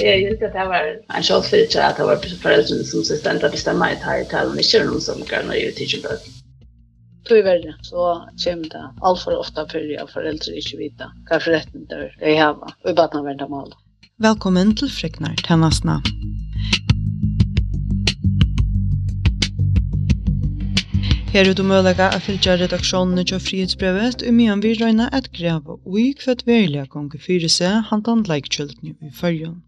det är ju inte att det var en shot för det att det var föräldrar som så ständigt att bestämma i här tal och inte någon som kan ju till det. Tui verre, så kommer det allt för ofta för att föräldrar inte vita vad för det er i hava, og bara badna verda mål. Velkommen til Friknar Tennasna. Her er du mulig å fylle redaksjonen til frihetsbrevet, og mye vi røyna at og i kvart verilige gongi fyrir seg handan leikkjøltene i fyrjon.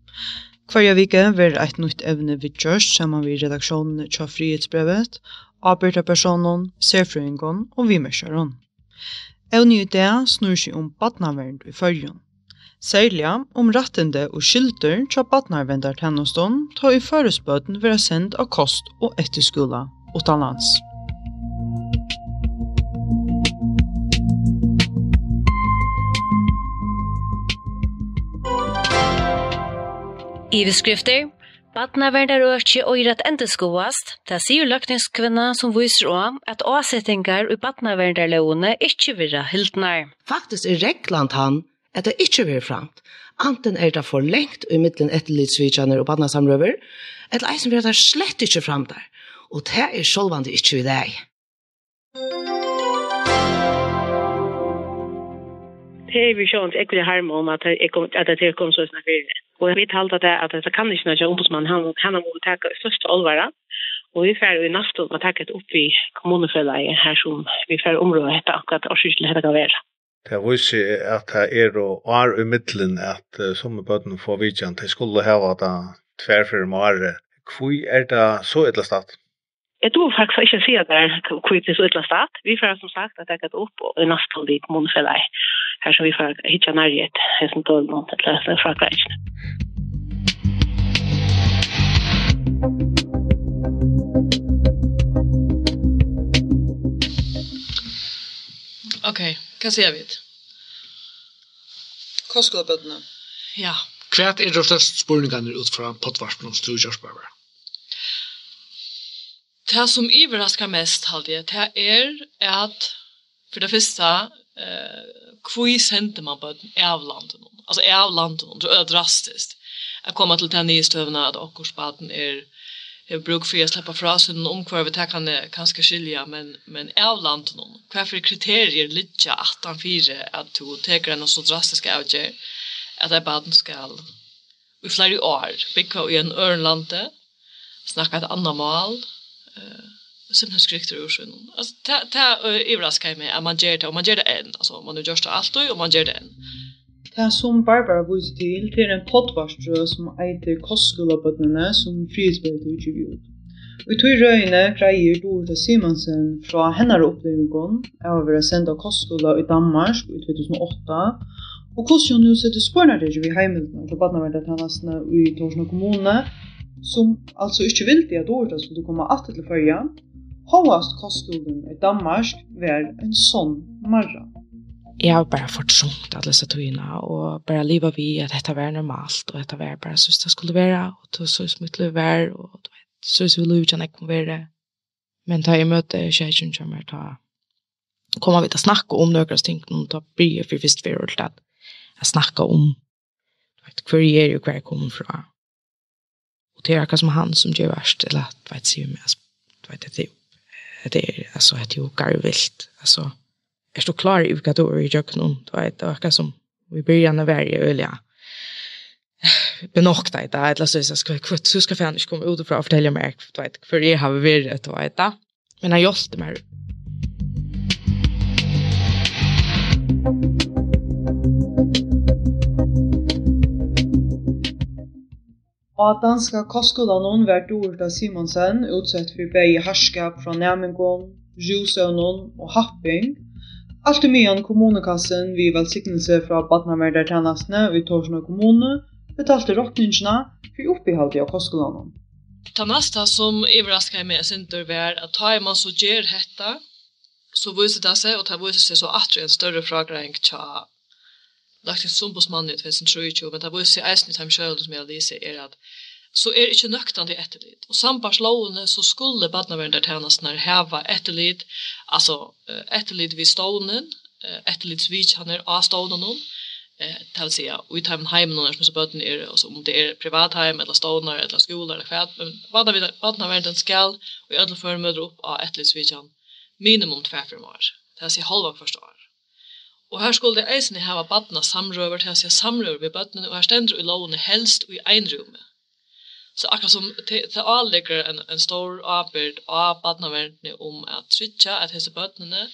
Hverja vike vil et nytt evne við kjørst sammen við redaksjonen til frihetsbrevet, arbeidda personen, serfrøyngon og vimerskjaron. Evne i det snur seg om badnavernd i fyrjun. Særlig om rattende og skylder tja badnaverndar tennostånd tar i førespøten være sendt av kost og etterskola utanlands. Iveskrifter, Badnaverdarøkje og i rett endeskoast, det sier løkningskvinna som viser om at avsettingar i badnaverdarlåne ikkje virra hildnar. Faktisk er reglant han at det ikkje virra framt. Anten er det for lengt i middelen etterlidsvitsjaner og badnasamrøver, eller eisen virra det slett ikkje framt der. Og det er sjolvande ikkje vi deg. det er vi sjønt ikke det harm om at det er kom så snart fyrir. Og jeg vet halda det at det kan ikke nødvendig ombudsmann, han, han har må takke største olvara. Og vi fer i nasten og takket opp i kommunefellet her som vi fer området etter akkurat årskyld dette kan være. Det er viser at det er og er i middelen at uh, som er bøtten får vidjan, det skulle hava da tverfer med året. Hvor er det så etter stedet? Jeg tror faktisk ikke å si at det er kvitt så ytla stat. Vi får som sagt at jeg gatt opp og nast holde i kommunfellet her som vi får hitja nærhet som tål noen til å fra grensene. Ok, hva sier vi? Hva skulle bøttene? Ja. Hva er det største spørningene ut fra potvarspen og studiespøver? Det som iverraskar mest, halde jeg, det er at, for det første, eh, hvor sender man på av landet noen? Altså av landet noen, det er drastisk. Jeg kommer til den nye støvna at okkursbaten er Jeg bruk for å slippe fra seg noen omkvar, det kan jeg kanskje skilja, men, men av landet noen. Hva for kriterier ligger at han fire at du teker en så drastisk avgjør at det er baden skal i flere år bygge i en ørenlande, snakke et annet mål, eh simpelthen skrikter ur sig. Alltså ta ta överraskar mig att man gör det och man gör det än alltså man gör görs det allt och man gör det än. Det som Barbara vill till det är en poddvarströ som heter Kostskolabötterna som frihetsbörde utgivet. i tog røyne greier Dorota Simonsen fra hennar opplevingen av å være sendt av kostskola i Danmark i 2008, og hvordan hun nå setter spørnere i heimildene til badnaverdet hennasene i Torsna kommune, som altså ikke vil vildi at ordet skulle komme att til följa, hovast kostskolen i Danmark var en sånn marra. Jeg har bare fått sjumt alle disse togene, og bare livet vi at dette var normalt, og dette var bare synes det skulle være, og det så som det skulle være, og det synes vi lov ikke kunne være. Men da jeg møtte kjæren som er da, kommer vi til å snakke om noen ting, og da blir jeg for visst har hørt at jeg snakker om hver jeg er og hver jeg kommer fra. Och det är akkurat som han som gör värst. Eller att, vad säger jag, du vet, det är det är alltså att ju garvilt alltså är du klar i vilka då i jöknon då vet, det verkar som vi börjar när varje öliga. benokta i det eller så så ska kvitt så ska fan inte komma ut och fortälja mig du vet för jag har vi det. då vet det. men jag hjälpte mig Thank you. Og danska kostskolan var Dorda Simonsen utsett for begge harskap fra Nemingon, Jusøvnon og Happing. Alt i myen kommunekassen vi velsignelse fra Badnaverdertjenestene i Torsna kommune betalte rockningene for oppihaldet av kostskolan. Ta nästa som överraskar mig sin var att ta man så ger hetta så visar det sig och ta visar sig så att det är en större fråga än tja lagt en sombudsmann i 2023, men det var jo seg eisen i time selv som jeg lyser er at så er ikke nøktande etterlit. Og sambars lovene så skulle badnavendertjenestene heva etterlit, altså etterlit vid stånen, etterlit vidkjenner av stånen om, det vil si, vi tar teimen heimen når som så bøten och så om det är privat hem eller stånar, eller skola eller kvæt, men vad vi vad när badnavendertjenestene skal, og i alla før møter upp av etterlit vidkjenn, minimum två för tverfirmar, det är si halva första år. Og her skulle det eisene hava badna samrøver til å samrøver ved badnene, og her stendur i lovene helst og i rum Så akkurat som det avlegger en, en stor avbyrd av badnaverdene om at trytja at hese badnene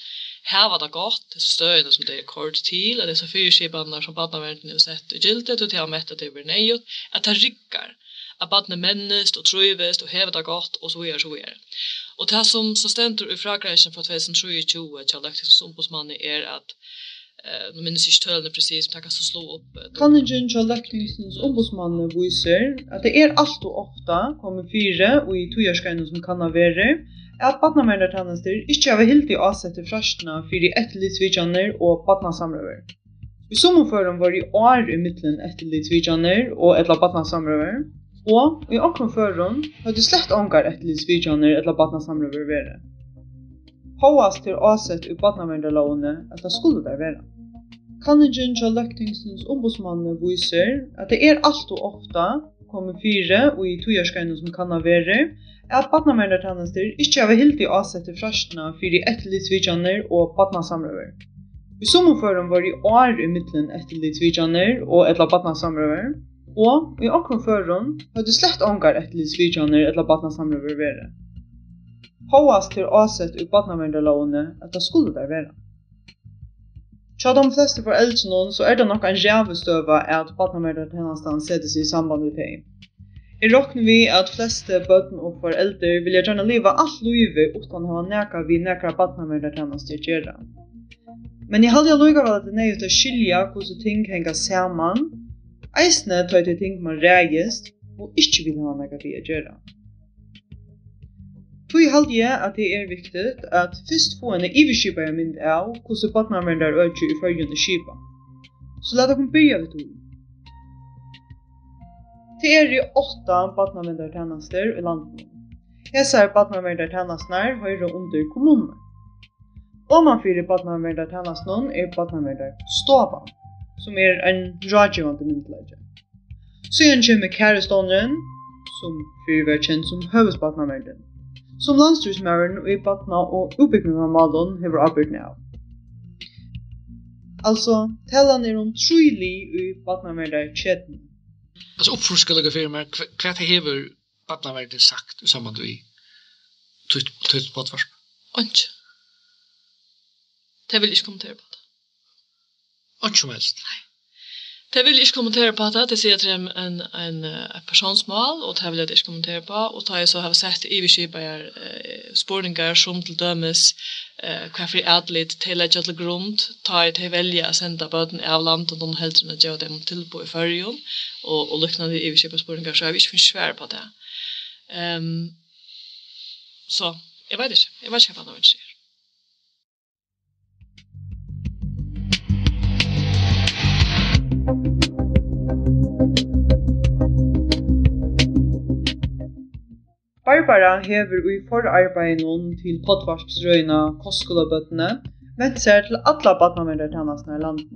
hava det godt, hese støyene som det er kort til, at hese fyrskibander som badnaverdene har sett i gildet, og til å mette det blir neiot, at det rykker at badne mennest og trøyvest og hevet det godt, og så er, så er. Og det som så stender i fragrensjen fra 2023 til Lektingsombudsmannen er at nu minns jag tölna precis, men jag kan så slå upp. Kanningen till Läkningsens ombudsmann visar att det är allt och ofta kommer fyra och i tojarskänen som kan ha varit at badnavernertjenester ikke har hilt i avsette frastene for i etterlitsvidjaner og badnasamrøver. I sommerføren var i år i middelen etterlitsvidjaner og etla badnasamrøver, og i okkurføren føren hadde slett ångar etterlitsvidjaner etla badnasamrøver vært. Håast til åsett i badnavendalovene at det skulle der være. Kanningen til løktingsens ombudsmann viser at det er alt og ofta kommer fire og i togjørskene som kan være, at badnavendatjenester ikke har hilt i åsett til frastene for i etterlitsvidjaner og badnasamrøver. I sommerføren var i år i midten etterlitsvidjaner og etla badnasamrøver, og i okkurføren føren hadde slett ångar etterlitsvidjaner etla badnasamrøver vært. Håast til åsett i badnavendalovene at det skulle der være. Tja de fleste foreldre noen, så er det nok en rævestøve at badnavendatjenestene settes i samband med tegn. Jeg råkner vi at fleste bøten og foreldre vil jeg gjerne leve alt livet uten å ha nækka vi nækka badnavendatjenester gjøre. Men jeg hadde lukket at det er nøy til å skilja hvordan ting henger sammen, eisne tøy til ting man reist og ikke vil ha nækka vi å gjøre. Tui halde jeg at det er viktig at fyrst få en iverskipare mynd av hvordan badnavnvendar øyker i følgende skipa. Så la dere byrja ved tui. Det er i åtta badnavnvendartjenester i landet. Hesa er Hesar badnavnvendartjenestene høyre under kommunene. Omanfyrir badnavnvendartjenestene er badnavnvendarstova, som er en rådgivande myndleidje. Søyen kommer kærestånden, som fyrir var kjent som høvesbadnavnvendartjenestene som landstyrismæren og i batna og utbyggingarmalen hever arbeidne av. Altså, talan er om trulig i batnaverda kjeden. Altså, oppforska laga fyrir meg, hva hever batnaverda sagt i samband vi tøyt på atvarsp? Anki. Det vil ikke kommentere på det. Anki som helst? Nei. Det vil jeg ikke kommentere på det. Det sier til en, en, en personsmål, og det vil jeg ikke kommentere på. Og da jeg så har sett i vi kjøper eh, spårningar som til dømes eh, hva for adlit til et kjøttelig grunn, ta jeg til velje å sende bøten av land, og noen helter med gjøre dem tilbå i førjen, og, og lykkene i vi kjøper spåringer, så jeg vil ikke finne svær på det. Um, så, jeg vet ikke. Jeg vet ikke hva det er. Barbara hever hevur í noen til poddvarpsrøyna kostskolabøttene vent seg til alle alla badnavendartænastene i landet.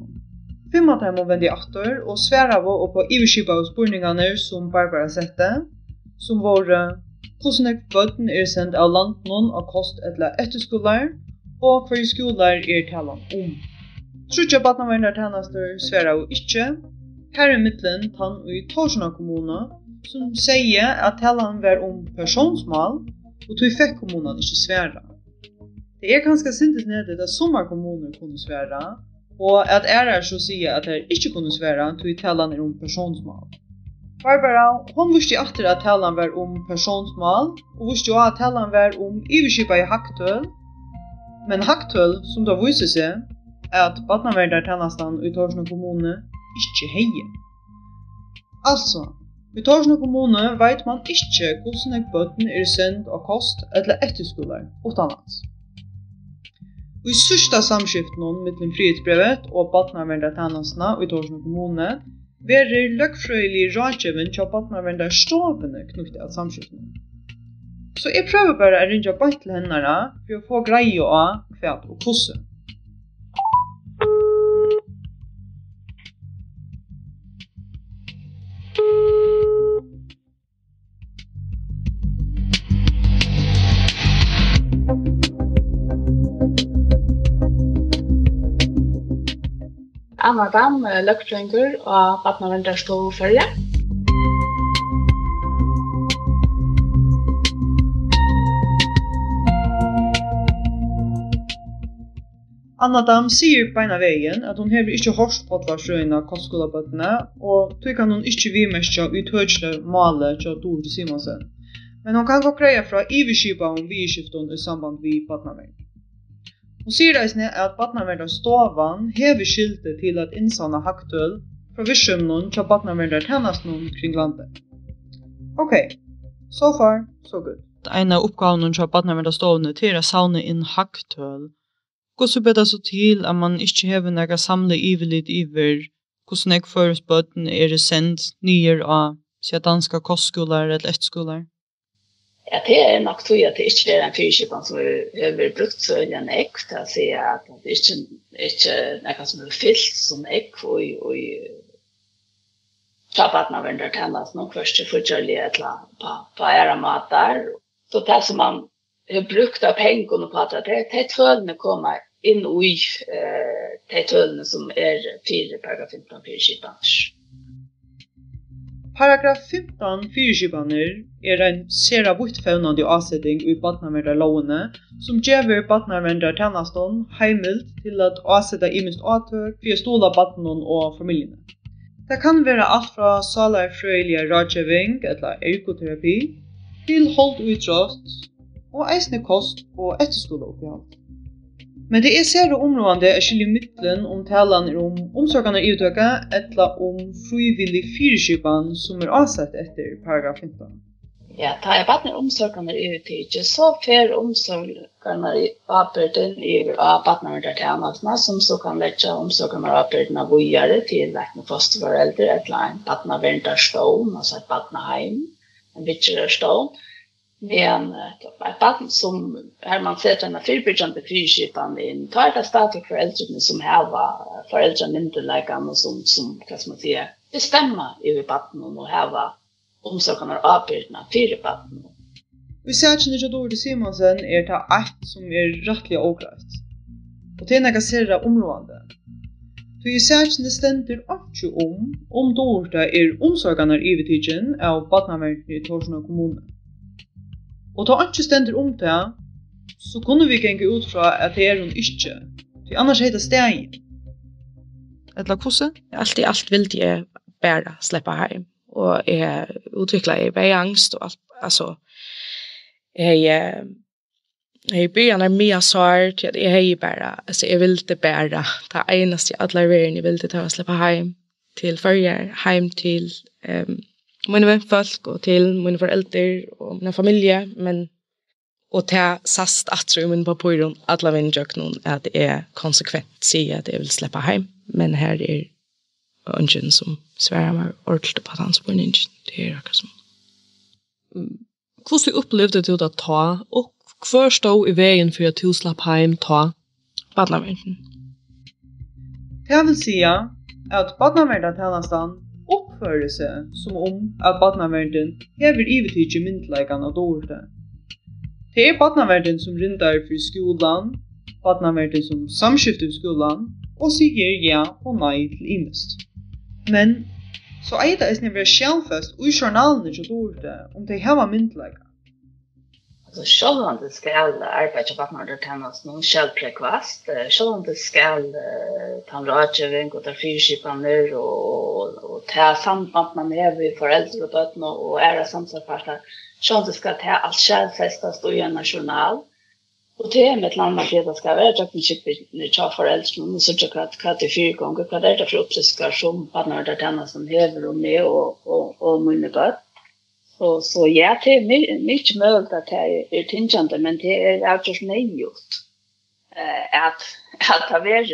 Fem av dem må vendi aftur og svære av og på iverskipa og spurningene som Barbara sette, som var hvordan ek bøtten er sendt av landet noen av kost eller etterskolar, og hver skolar er talen om. Trudja badnamere tennene svære av ikke, her i midtelen tann i Torsjona kommune, som sier at talan var om personsmål, og tog fikk kommunen ikke svære. Det er ganske sintet nede at sommer kommuner kunne svære, og at ærer så sier at det ikke kunne svære, tog talan er om personsmål. Barbara, hon visste atter at talan var om personsmål, og visste jo at talan var om iverskipa i haktøl, men haktøl, som da viser seg, er at badnaverdartannastan i Torsna kommune ikke heier. Altså, I Torsna kommune veit man ikkje hvordan eg bøtten er sendt av kost eller etterskolar utanlands. Og i sørsta samskiftnån mittlen frihetsbrevet og badnarvendartannelsene i Torsna kommune verer løgfrøylig rådgjøven til badnarvendarstovene knyttet av samskiftnån. Så jeg prøver bare å rinja bant til henne for å få greie av hva og hvordan. Anna Dam, løgfrøyngur og badnavendar stå fyrre. Anna Dam sier beina veien at hun hever ikke hårst på atvar frøyna kostskolabatene, og tog kan hun ikke vimerskja uthørsle male til Dore Simonsen. Men hun kan gå greia fra iverskipa om vidskiftun i samband vi badnaveien. Hon sier eisne at badnaverndar stovan hever skilte til at insana haktøl fra vissjømnon til badnaverndar tennastnon kring landet. Ok, so far, so good. Ein av oppgavene til badnaverndar stovan er til å savne inn haktøl. Hvordan blir det så til at man ikke hever noe samlet ivelit iver hvordan jeg føres bøten er sendt nye av sier danske kostskoler eller etterskoler? Ja, det er nok tog at det ikke er en fyrkjøpene som har brukt så øye en ekk, til å si at det ikke, ikke er noe som er fyllt som ekk, og, og trapaten av under tennene, noen første forkjølige et eller annet på, på ære mat der. Så det som man har brukt av pengene på at det er tølene kommer inn i eh, tølene som er fire paragraf 15 fyrkjøpene. Paragraf 15 fyrskipanir er ein sera vittfevnandi avsetting i badnaverdarlovene som gjever badnaverdartjenestån heimild til at avsetta iminst atør for å stola badnon og familjene. Det kan være alt fra salarfrøyliga rådgjeving eller ergoterapi til holdt utrost og eisne kost og etterskoleoppgjald. Men det er særlig områdende er skilje mittlen om talan er om omsorgene i utøka etla om frivillig fyrirskipan som er avsett etter paragraf 15. Ja, ta er badner omsorgene i utøka, så fer omsorgene i avbyrden i badnerverdartjenestene som så kan lette omsorgene i avbyrden av vujare til lekne fosterforeldre etla en badnerverdarstån, altså et badnerheim, en vitserarstån, Men ett barn som här man fett en fyrbyggjande fyrskipan i en tajda statlig föräldrarna som här var föräldrarna inte lika och som, som vad ska man säga, bestämma över barnen och här var omsorgarna och för barnen. Vi ser att när Dordi Simonsen är det ett som är rättliga åkrakt. Och det är några serra områden. Så i det ständer också om om dårta är omsorgarna i vittigen av badnaverden i Torsna kommunen. Og ta ikke stender om det, så kunne vi genge ut fra at det er hun ikke. Ty annars heter steg. Etla kosse? Alt i alt vil jeg bare slippe hjem. Og jeg utvikler jeg bare angst og alt. Altså, jeg... Jeg byrjan er mye sår til at jeg hei bare, altså jeg vil det bare, det eneste i alle verden jeg vil det ta å slippe hjem til førre, hjem til um, mina vennfolk och till mina föräldrar och min familie, men och ta sast at tror min papyron alla vem jøk någon at det är konsekvent si att jeg vill släppa hem men här är ungen som svärar mig ordentligt på hans på en det er akkurat som Hvordan opplevde du det ta, og hva stod i veien for at du slapp hjem ta badnaverden? Det vil si at badnaverden tjenestene oppføre som om at badnaverden hever ivetidje myndleikan av dårte. Det er badnaverden som rindar for skolan, badnaverden som samskifter i skolan, og sier ja og nei til imest. Men så er det eisne vera sjelfest ui journalene til dårte om de heva myndleika. Så selv om det skal arbeide på partnertjenest noen selvprekvast, selv om det skal ta en rådgjøring og ta fyrskipaner og, ta samband man har med foreldre og bøttene og ære samtidsparter, selv om det skal ta alt selvfestes og gjøre nasjonal. Og det er mitt land at det skal være tjøkken skippene til foreldre, men så tjøkker at hva det er fire ganger, hva det er for opplysker som partnertjenesten hever og med og, og, og mine bøtt. Så, så ja, det är mycket, möjligt att det är tingande, men det är alltså snämgjort. Eh, att, att det är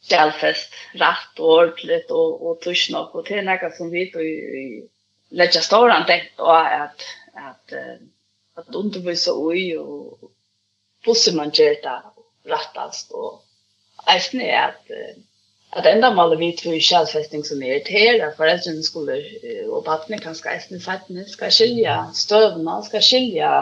ställfest rätt och ordentligt och, och tuschnack. Och det är något som vi då lägga stora tänkt och att, att, att undervisa oj och bussen man gör rättast. Och är jag att att enda målet vi tror i självfästning som är irriterar föräldrarna skulle och barnen kan ska äta fatten ska skilja stövna ska skilja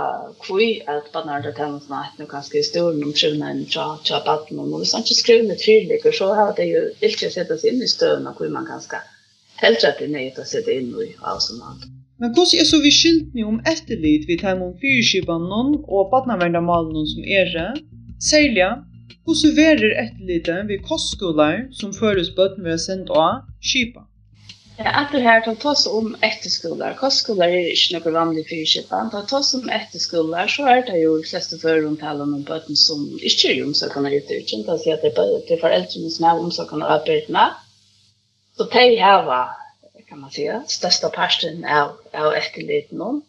kvui att barnen det kan snart nu kanske i stolen om sjuna en cha cha barnen och så inte skriva med tydligt så har det ju inte sätta sig in i stövna kvui man kan kanske helt rätt nej att sätta in i automat Men hvordan er så vi skilt ni om etterlit vi tar om fyrskibanen og badnaverndamalen som er det? Særlig Hvordan verer etterliten ved kostskoler som føres bøtten har sendt av skipa? Ja, at det her tar tas om etterskoler. Kostskoler er ikke noe vanlig for Kipa. Tar tas om etterskoler, så er det jo de fleste føromtalen om bøtten som ikke er omsøkende ut utgjent. Det sier at det er foreldrene som er omsøkende av. Så det er her, kan man si, største parten av, av etterliten om.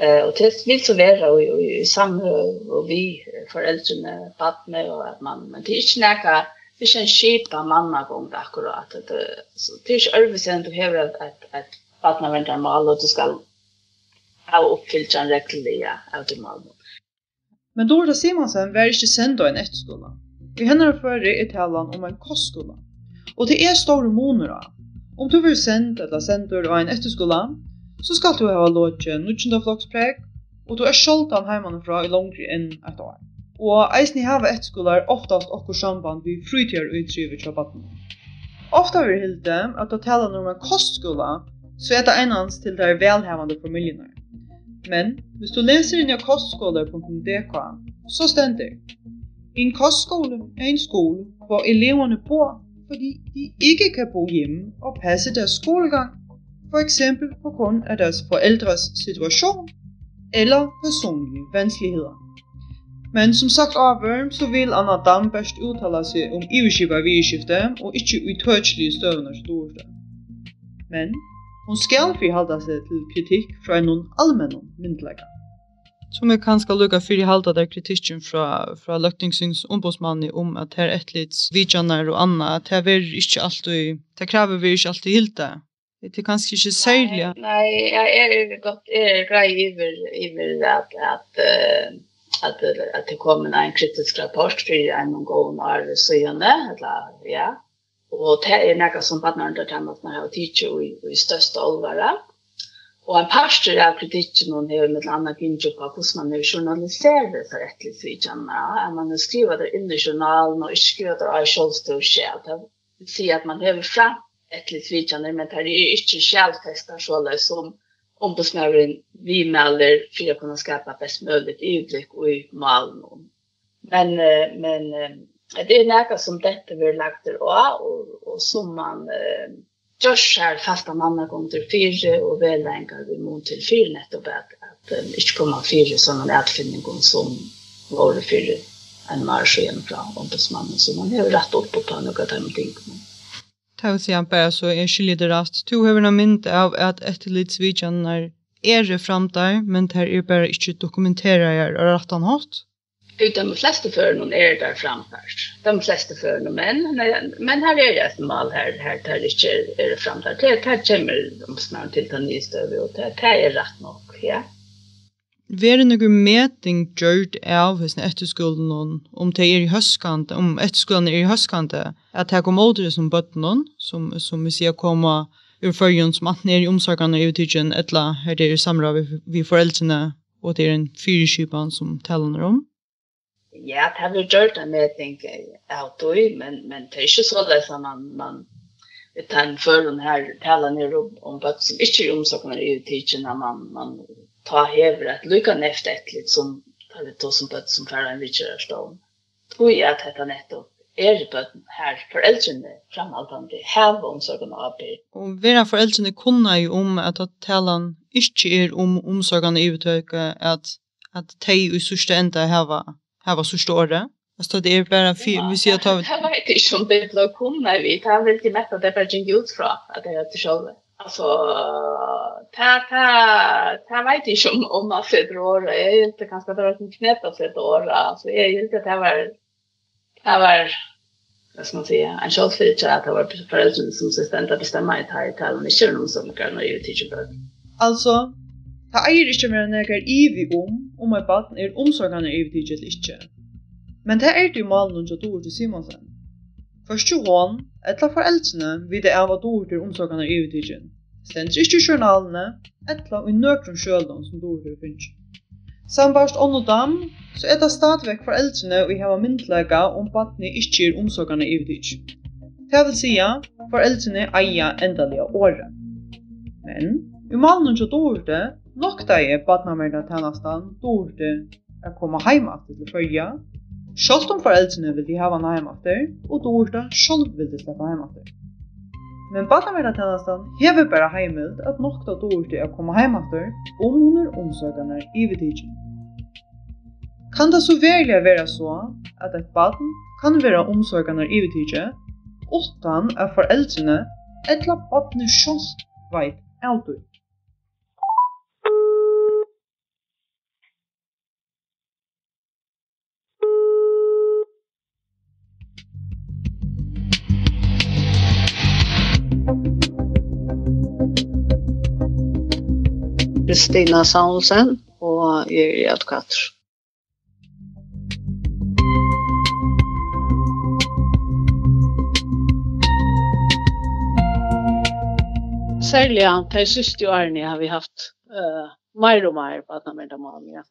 Eh och det vill så vara och i samråd och vi föräldrarna barnen och att man men det är inte näka det är en skipa mamma gång där akkurat det så det är översen du har att att att partner väntar mal och du ska ha uppfyllt en regel av det mal. Men då det Simonsen var inte sänd en efterskola. Vi händer för i talan om en kostskola. Och det är stora moner Om du vill sända eller sänder och en efterskola så skal du ha lodje nudgjende flokspreg, og du er sjoldan heimanifra i langri enn et år. Og eisen i hava etterskolar oftast okkur samband vi frytjør utryver kjøy baden. Ofta vi hilde at du taler når man kostskola, så er det einans til der velhavande familienar. Men, hvis du leser inn i kostskola.dk, så stender En kostskole er en skole hvor eleverne bor, fordi de ikke kan bo hjemme og passe deres skolegang for eksempel på grund af deres forældres situation eller personlige vanskeligheder. Men som sagt av Worm så vil Anna Dam best uttala seg om iverskipa vidskifte og ikkje utøtselige støvner stort. Men hon skal forhalda seg til kritikk fra noen allmenn myndleggere som er kanskje lukka i halda der kritikken fra, fra løktingssyns ombudsmanni om at her etlits vidjanar og anna, at her er ikke alltid, det krever vi ikke alltid hilda Det är kanske inte särliga. Nej, jag är gott är grej över över att att att att det kommer en kritisk rapport för en gång när så gärna eller ja. Och det är några som partner under temat när jag teacher i i största allvar. Och en pastor av kritiken hon har med andra kvinnor på hur man nu journaliserar för ett litet vidjanna. Ja, man skriver det in i journalen och skriver det i självstyrelse. Det vill att man har fram ett litet men det är inte självtestar så som ombudsmännen vi mäler för att kunna skapa bäst möjligt utblick och i malen. Men, men det är något som detta vi har lagt det av och, och som man eh, gör sig fasta manna gång till fyra och välängar vi mot till fyra nettopp att, att um, inte komma fyra sådana utfinningar som var fyra en marsch och en plan ombudsmannen så man har rätt upp på något av de tingarna. Det vil si han bare så er skyldig det rast. Du har han mynd av at etterlidsvidjaner er det fram der, men det er bare ikke dokumenterer og rett han hatt. Utan de fleste førene er der fram der. De flesta førene menn, men här är det ett mal här, här tar det inte er det fram Det Her kommer de snart till den nye støve, och det här är rätt nog, ja. Mm. Vere noen meting gjort av hos etterskolen noen, om det er i høstkante, om etterskolen er i høstkante, at det kommer åter som bøtten som, som vi ser kommer ur førjen som at nere i omsorgene i utidgen, etla her det er samra vi, vi foreldrene, og det er en fyrirskipan som taler om. Ja, det har vi gjort en meting av tog, men, men det er ikke så det som man, man tar en förrän her, taler ni om, om bøtt som inte är omsorgene i utidgen, man, man ta hever et lycka neft et litt som tar vi to som bøtt som färra en vidgör stånd. Tog jeg at dette nettopp er bøtt her foreldrene framhaltande heve omsorgen og arbeid. Og vera foreldrene kunne jo om at at talen ikke er om omsorgen i uttøyke at at de i sørste enda heva heva sørste året. Altså det är bara fyr, ja, vi sier at... Det vet inte om det blå kunna vi, det er vel til mest at det bara gick ut från att det är till själva. Alltså, ta, ta, ta vet inte om, om man ser då åra. Jag är inte ganska drar som knäpp att sitta och åra. Alltså, jag är inte att det var, det var, vad ska man säga, en short feature att det var föräldrarna som sitter och bestämma i här tal och Inte någon som kan ju teacher tidsbörd. Alltså, ta eier ikke mer enn jeg er ivi om, om et baden er omsorgene ivi tidlig ikke. Men det er det jo malen hun til Dorte Simonsen. Først jo hon, etla foreldrene vide av at ord til omsorgene i utidgen. Stendt ikke i journalene, etla og i nøkron sjølene som ordet finnes. Sambarst ånd og dam, så er det stadigvæk foreldrene vi har hava myndlega om badne ikke er omsorgene i utidgen. Det vil sija, foreldrene eia endalige året. Men, i malen jo dordet, nokta er badnamerna tennastan dordet er koma heim at til fyrja, Sjálvt om foreldrene vil de hava hana heimatter, og Dorda sjálv vil de sleppa heimatter. Men barnaverdatennastan hever bara heimild at nokta Dorda er koma heimatter om hun er omsorganar i vidtidjen. Kan det så verlig vera så at et barn kan vera omsorganar i vidtidsin utan at foreldrene etla barnet sjálv veit autur. Kristina Saunsen, og jeg er advokater. Særlig de siste årene har vi haft uh, mer og mer på Adnamerdamal, ja.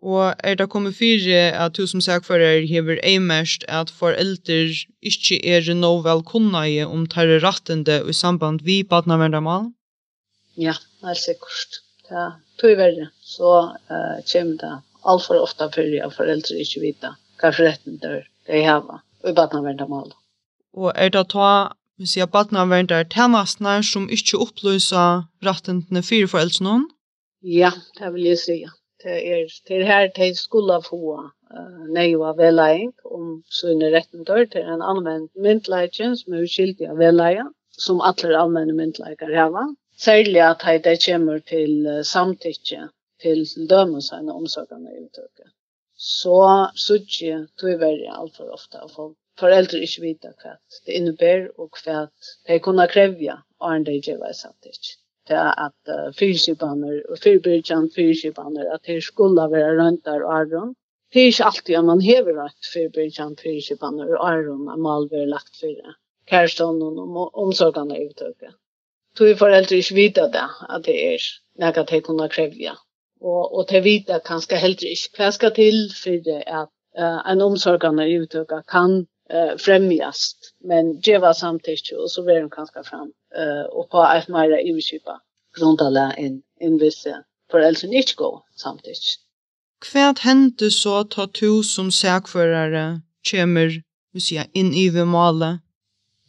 Og er det kommet fire at du som sakfører hever eimerst at foreldre ikke er noe velkunneie om terrorrattende i samband vi på at badnavendamal? Ja, helt sikkert. Ja, tog verre, så uh, kommer det alt for ofte for at foreldre ikke vet hva forretten det er det jeg har, og i badnavernet mål. Og er det ta, hvis jeg badnavernet er tjenestene som ikke opplyser retten til fire foreldre noen Ja, det vil jeg si. Det er, det her til skulle få uh, nøyva velæring om sunne retten dør til en anvendt myndleikjen som er uskyldig av velæring som alle allmenne myndleikere har. Særlig at det kommer til samtykke til dømes henne omsorgene i. Så sutje tog verre alt for ofte av folk. Foreldre ikke vite hva det innebærer og hva de kunne kreve og en dag gjør samtykke. Det er at uh, fyrskipaner og fyrbyrkjant fyrskipaner at det skulle være rundt der og arron. Det er ikke alltid at man hever at fyrbyrkjant fyrskipaner og arron er malver lagt for det. Kærstånden og omsorgene i tog foreldre ikke vite det, at det er noe de kunne krevja. Og, og de vite kanskje heller ikke. Hva skal til for at uh, en omsorgende uttøkker kan uh, fremjast, men det var samtidig, og så vil de kanskje frem, uh, og på et mer iverskipa grundala enn en visse foreldre ikke går samtidig. Hva hendte så ta to som sækførere kommer, vil si, inn i vimale?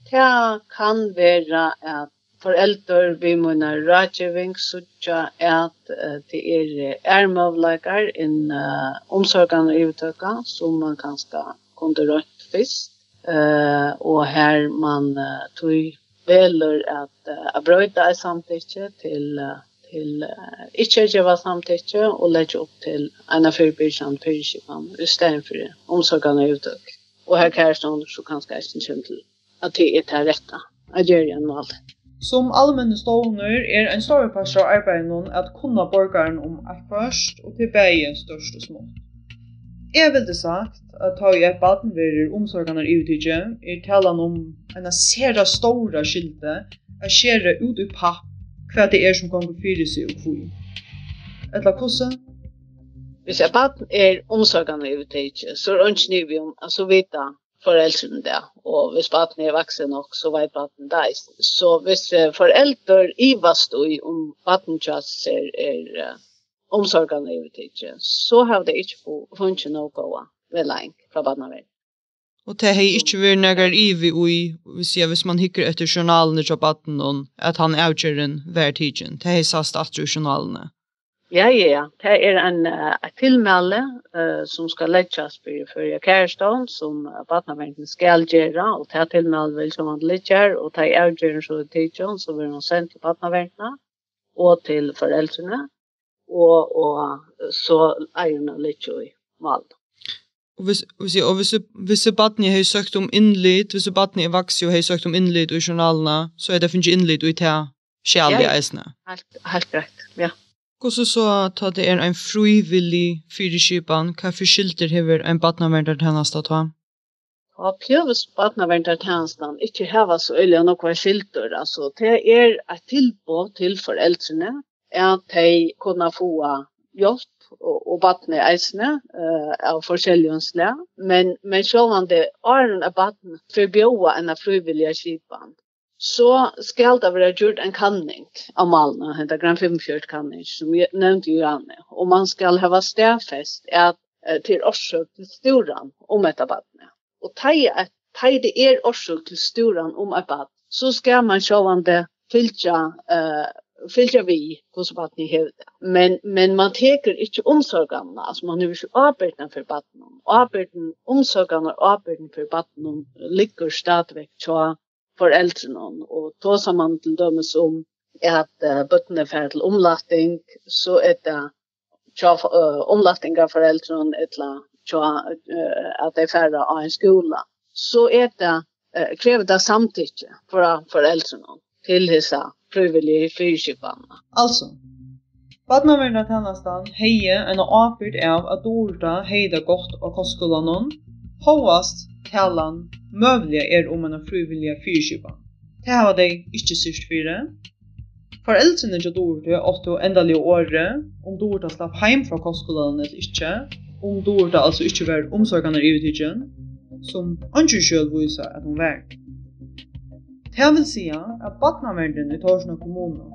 Det kan være at foreldre vi mine rådgivning sutja at uh, det er ermavleikar inn uh, omsorgene og uttøkka som man kan skal kunne rødt først. Uh, og her man uh, tog veler at uh, brøyda er samtidig til uh, til uh, ikke gjøre samtidig og legge opp til en av fyrbyrkene fyrbyrkene i stedet for omsorgene og uttøkka. Og her kjærestånd så kanskje jeg ikke kjent til at det er til rette. Jeg gjør igjen med alt. Som allmenne stovner er ein større partur av arbeidet at kunna borgaren om akvarst og til bæje størst og smått. Jeg vil det sagt at ta i et baden verir omsorgene i utidje er talan om en sera stora skilte a skjere ut i papp hva det er som kommer fyre seg og kvui. Etla kosse? Hvis et baden er omsorgene i utidje, så er ønsknivion, altså vita foreldrene det. Og hvis baten er vaksen nok, så vet baten det. Så hvis foreldre ivast i om baten tjass er, er uh, omsorgene i utidje, så har det ikke funnet noe gåa ved leng fra badnavel. Og det har ikke vært i vi ui, hvis, jeg, hvis man hikker etter journalene til baten, at han avgjør en hver tidsen. Det har sast at journalene. Ja, ja, ja. Det er en uh, tilmelde uh, som skal legges for Førja Kjærstånd, som uh, Batnaverden skal gjøre, og det er tilmelde vil som han legger, og det er avgjøren så i tidsjon, så vil han sende til Batnaverden og til foreldrene, og, og så er eierne legger i valg. Og hvis, hvis, og hvis, hvis Batni har søkt om innlid, hvis Batni er vokset og har søkt om innlid i journalene, så er det finnes innlid i det skjærlige eisene. Ja, helt, helt rett, ja. Hvordan så ta det er en frivillig fyrirskipan, hva for skilter hever en badnaverndar ta? Ja, Pjøves badnaverndar ikke heva så øyelig nokva skilter, altså det er et tilbå til foreldrene, at de kunne få hjelp og, og badne eisene uh, av forskjellige slag, men, men selv om det er badne forbjåa enn frivillige skipan så skal det være gjort en kanning av malene, henta Grand 45 kanning, som vi nevnte jo annet. Og man skal hava stedfest at, til årsøk til storan om et badne. Og teg at teg det er årsøk til storan om et bad, så skal man sjåvande fylja uh, fylgja vi hos vattnet i hevde. Men, men man teker ikke omsorgarna, altså man er ikke arbeidna for vattnet. Arbeidna, omsorgarna og arbeidna for vattnet ligger stadigvæk tja foreldrene. Og då som man til dømes om at uh, bøttene ferdig til omlatting, så er det tja uh, omlatting av foreldrene eller tja uh, at de ferdig av en skola. Så er det uh, krever det samtykke fra foreldrene til disse frivillige fyrkjøpene. Altså, Badnaverna tennastan heie en avbyrd av at Dorda heida godt av kostskolan Håast kallan mövliga er om en frivilliga fyrkipan. Det här var det inte syrst fyra. Foreldrene til Dorte åtte endelige året, om Dorte slapp heim fra kostskolen eller ikke, om Dorte altså ikke var omsorgene i utidgen, som andre selv viser at hun var. Det vil si at badnaverden i Torsna kommune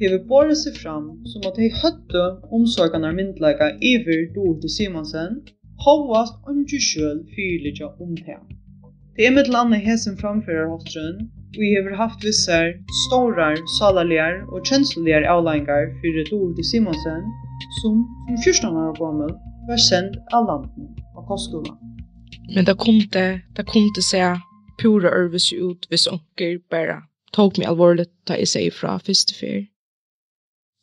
hever båret seg fram som at de høtte omsorgene myndelaga iver Dorte Simonsen hovast ungi sjøl fyrirligja om det. Det er med landet hesen framførerhostren, og vi hever haft vissar stårar, salarligar og kjensligar avlengar fyrir Dorothy Simonsen, som som 14 år gammel var sendt av landet av kostskolan. Men det kom det, det kom det seg pura ørvis ut hvis onker bare tog meg alvorligt da jeg sier fra første fyr.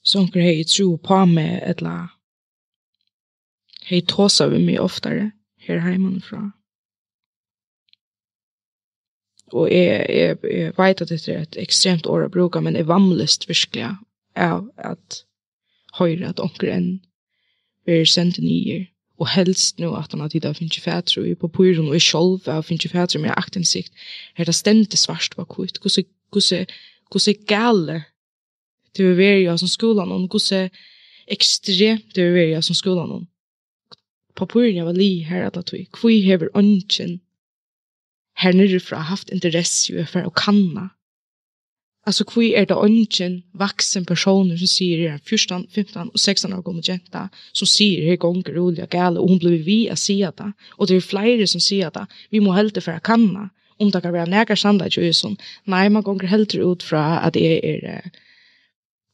Så onker hei tro på meg et eller hei tåsa vi mye oftare her heimann fra. Og jeg, jeg, jeg vet at det er et ekstremt år å bruke, men jeg vamlest virkelig av at høyre at onker enn blir sendt nye, Og helst nå at han har tid av finnes fætre, og på pyren og i sjolv av finnes fætre med aktensikt. er det stemte svart på kvitt, Hvordan gale det vil være som skolen, og hvordan ekstremt det vil være som skolen papuren var li her at at vi kvui hever ongen her nirrifra haft interesse jo for å kanna. Altså kvi er det ongen vaksen personer som sier her 14, 15 og 16 år gammel jenta som sier her gonger rolig og gale og hun blir vi a sia det og det er flere som sier det vi må helte for å kanna om det kan være nægar sannleik jo sånn nei man gonger helte ut fra at det er, er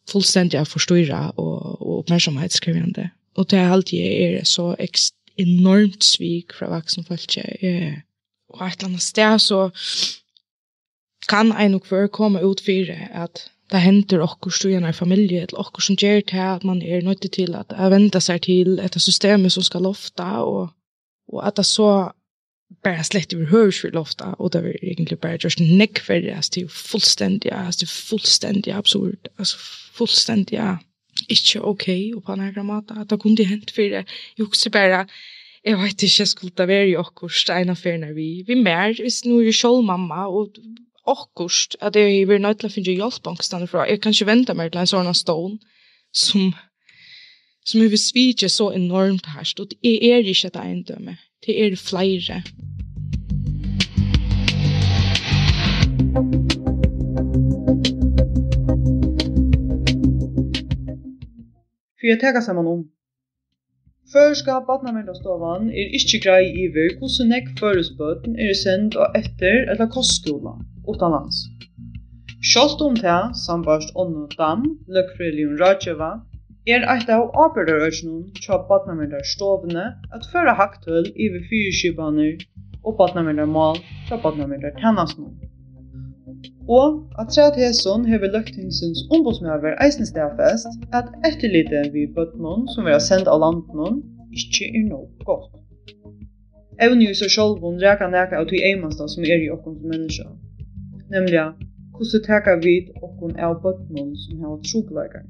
fullstendig forstyrra og, og oppmerksomhetskriviande. Og det er alltid er så enormt svik fra vaksen folk. Eh, og et eller annet sted så kan en og hver komme ut for at det henter okkur stugene i familie, eller okkur som gjør til at man er nødt til at jeg venter seg til et system som skal lofta, og, og at det så bare slett över hörs for lofta och det er egentligen bara just neck för det är fullständigt er fullständigt absurd alltså fullständigt ikke ok og på denne måten, at det kunne hent for det. Jeg husker bare, jeg vet ikke, jeg skulle ta være i akkurat en av ferien vi, vi mer, hvis nå er jo selv mamma, og akkurat, at jeg vil nødt til å finne hjelpbankstene fra. Jeg kan ikke vente meg til en sånn stål som som vi sviger så enormt her. og det er ikke det ene dømme, det er flere. fyri at taka saman om. Førska badnavendastovan er ikkje grei iver hvordan nekk føresbøten er send og etter eller kostskola utanlands. Sjålt om det, sambarst Onno dam, løkfrelion Rajeva, er eit av arbeidørøkjennom tja badnavendarstovene at føra haktull iver fyrirskipaner og badnavendarmal tja badnavendartennasnum. Og at sæt hesson hever løgtingsens ombudsmøver eisen stedfest at etterlite vi bøttnån som vi har sendt av landnån ikkje er noe godt. Evne jo så sjolvun reka neka av tog eimasta som er i okkon som menneska. Nemlig, hvordan teka vid okkon av bøttnån som har trobleikar.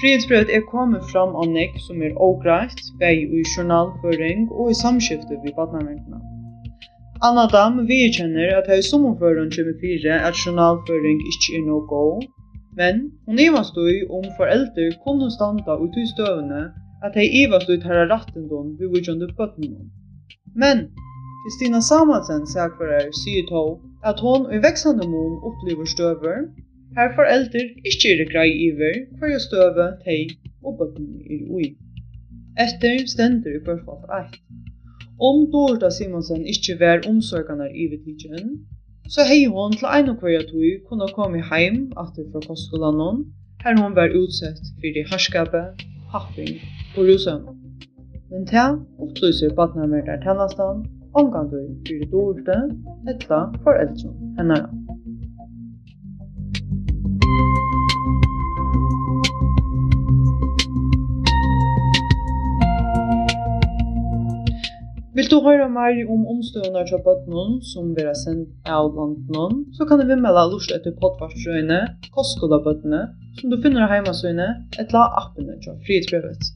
Frihetsbrevet er kommet fram av nek som er ågreit, vei i journalføring og i samskifte vid badnaventene. Anna Dam viðkjenner at hei sommerføren kommer fire at journalføring ikkje er no god, men hon ivast ui om foreldre kunne standa ut i støvene at hei ivast ui tæra rattendom vi vujkjende bøttenom. Men Kristina Samansen sagfører sier to at hon i veksande mån opplever støver, her foreldre ikkje er grei iver for jo støve tei og bøttenom er ui. Etter stender i børsfalt eit. Om Dorda Simonsen ikkje vær omsorganar i vidtidjen, så hei hon til ein og kvarja tog kunne komme heim atter fra kostskolanon, her hon vær utsett fyrir harskape, happing og rusen. Men ta opplyser badnarmerdar tennastan, omgang fyrir Dorda, etla for eldre hennara. Vill du höra mer om omstående av bøttenen som vi har sendt av landenen, så kan du vimmela lust etter podvartsrøyene, kostskola-bøttene, som du finner av et la appene til frihetsbrevet.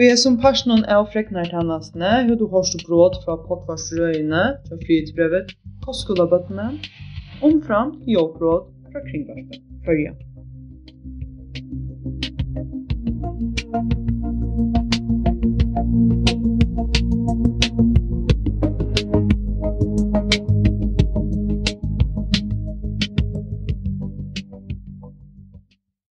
Vi er som personen av frekner freknartannastene, hvor du har stått gråd fra podvartsrøyene til frihetsbrevet, kostskola-bøttene, omfram jobbråd fra kringvarsbøttene. Følgjøp.